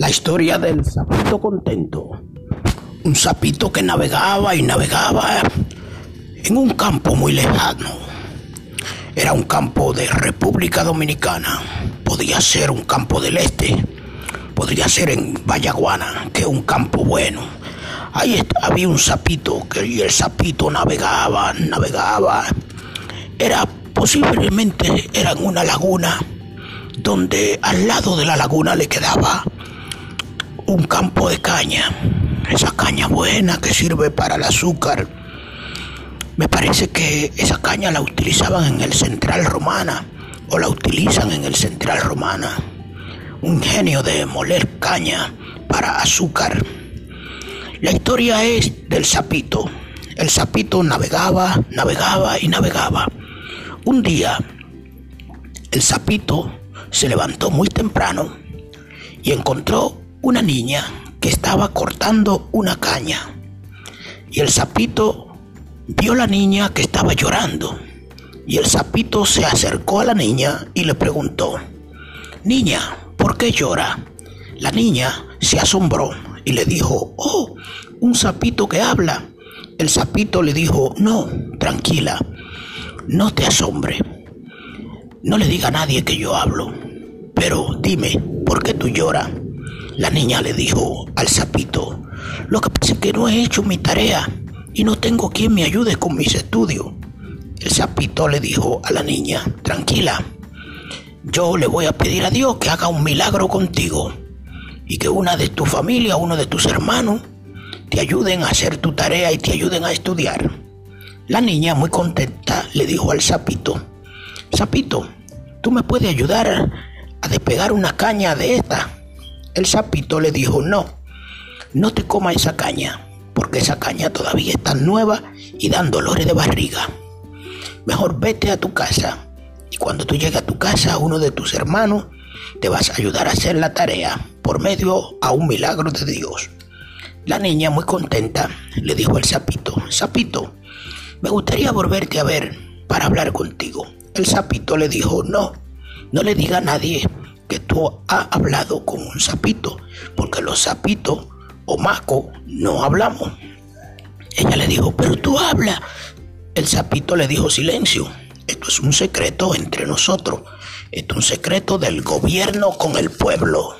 La historia del sapito contento. Un sapito que navegaba y navegaba en un campo muy lejano. Era un campo de República Dominicana. Podía ser un campo del este. Podría ser en Vallaguana, que es un campo bueno. Ahí había un sapito que y el sapito navegaba, navegaba. Era posiblemente era en una laguna donde al lado de la laguna le quedaba un campo de caña, esa caña buena que sirve para el azúcar. Me parece que esa caña la utilizaban en el Central Romana o la utilizan en el Central Romana. Un ingenio de moler caña para azúcar. La historia es del sapito. El sapito navegaba, navegaba y navegaba. Un día, el sapito se levantó muy temprano y encontró una niña que estaba cortando una caña. Y el sapito vio a la niña que estaba llorando. Y el sapito se acercó a la niña y le preguntó, Niña, ¿por qué llora? La niña se asombró y le dijo, Oh, un sapito que habla. El sapito le dijo, No, tranquila, no te asombre. No le diga a nadie que yo hablo. Pero dime, ¿por qué tú lloras? La niña le dijo al sapito, lo que pasa es que no he hecho mi tarea y no tengo quien me ayude con mis estudios. El sapito le dijo a la niña, tranquila, yo le voy a pedir a Dios que haga un milagro contigo y que una de tu familia, uno de tus hermanos, te ayuden a hacer tu tarea y te ayuden a estudiar. La niña, muy contenta, le dijo al sapito, sapito, ¿tú me puedes ayudar a despegar una caña de esta? El sapito le dijo, no, no te comas esa caña, porque esa caña todavía está nueva y dan dolores de barriga. Mejor vete a tu casa y cuando tú llegues a tu casa, uno de tus hermanos te vas a ayudar a hacer la tarea por medio a un milagro de Dios. La niña, muy contenta, le dijo al sapito, sapito, me gustaría volverte a ver para hablar contigo. El sapito le dijo, no, no le diga a nadie que tú has hablado con un sapito, porque los sapitos o maco no hablamos. Ella le dijo, pero tú hablas. El sapito le dijo, silencio, esto es un secreto entre nosotros, esto es un secreto del gobierno con el pueblo.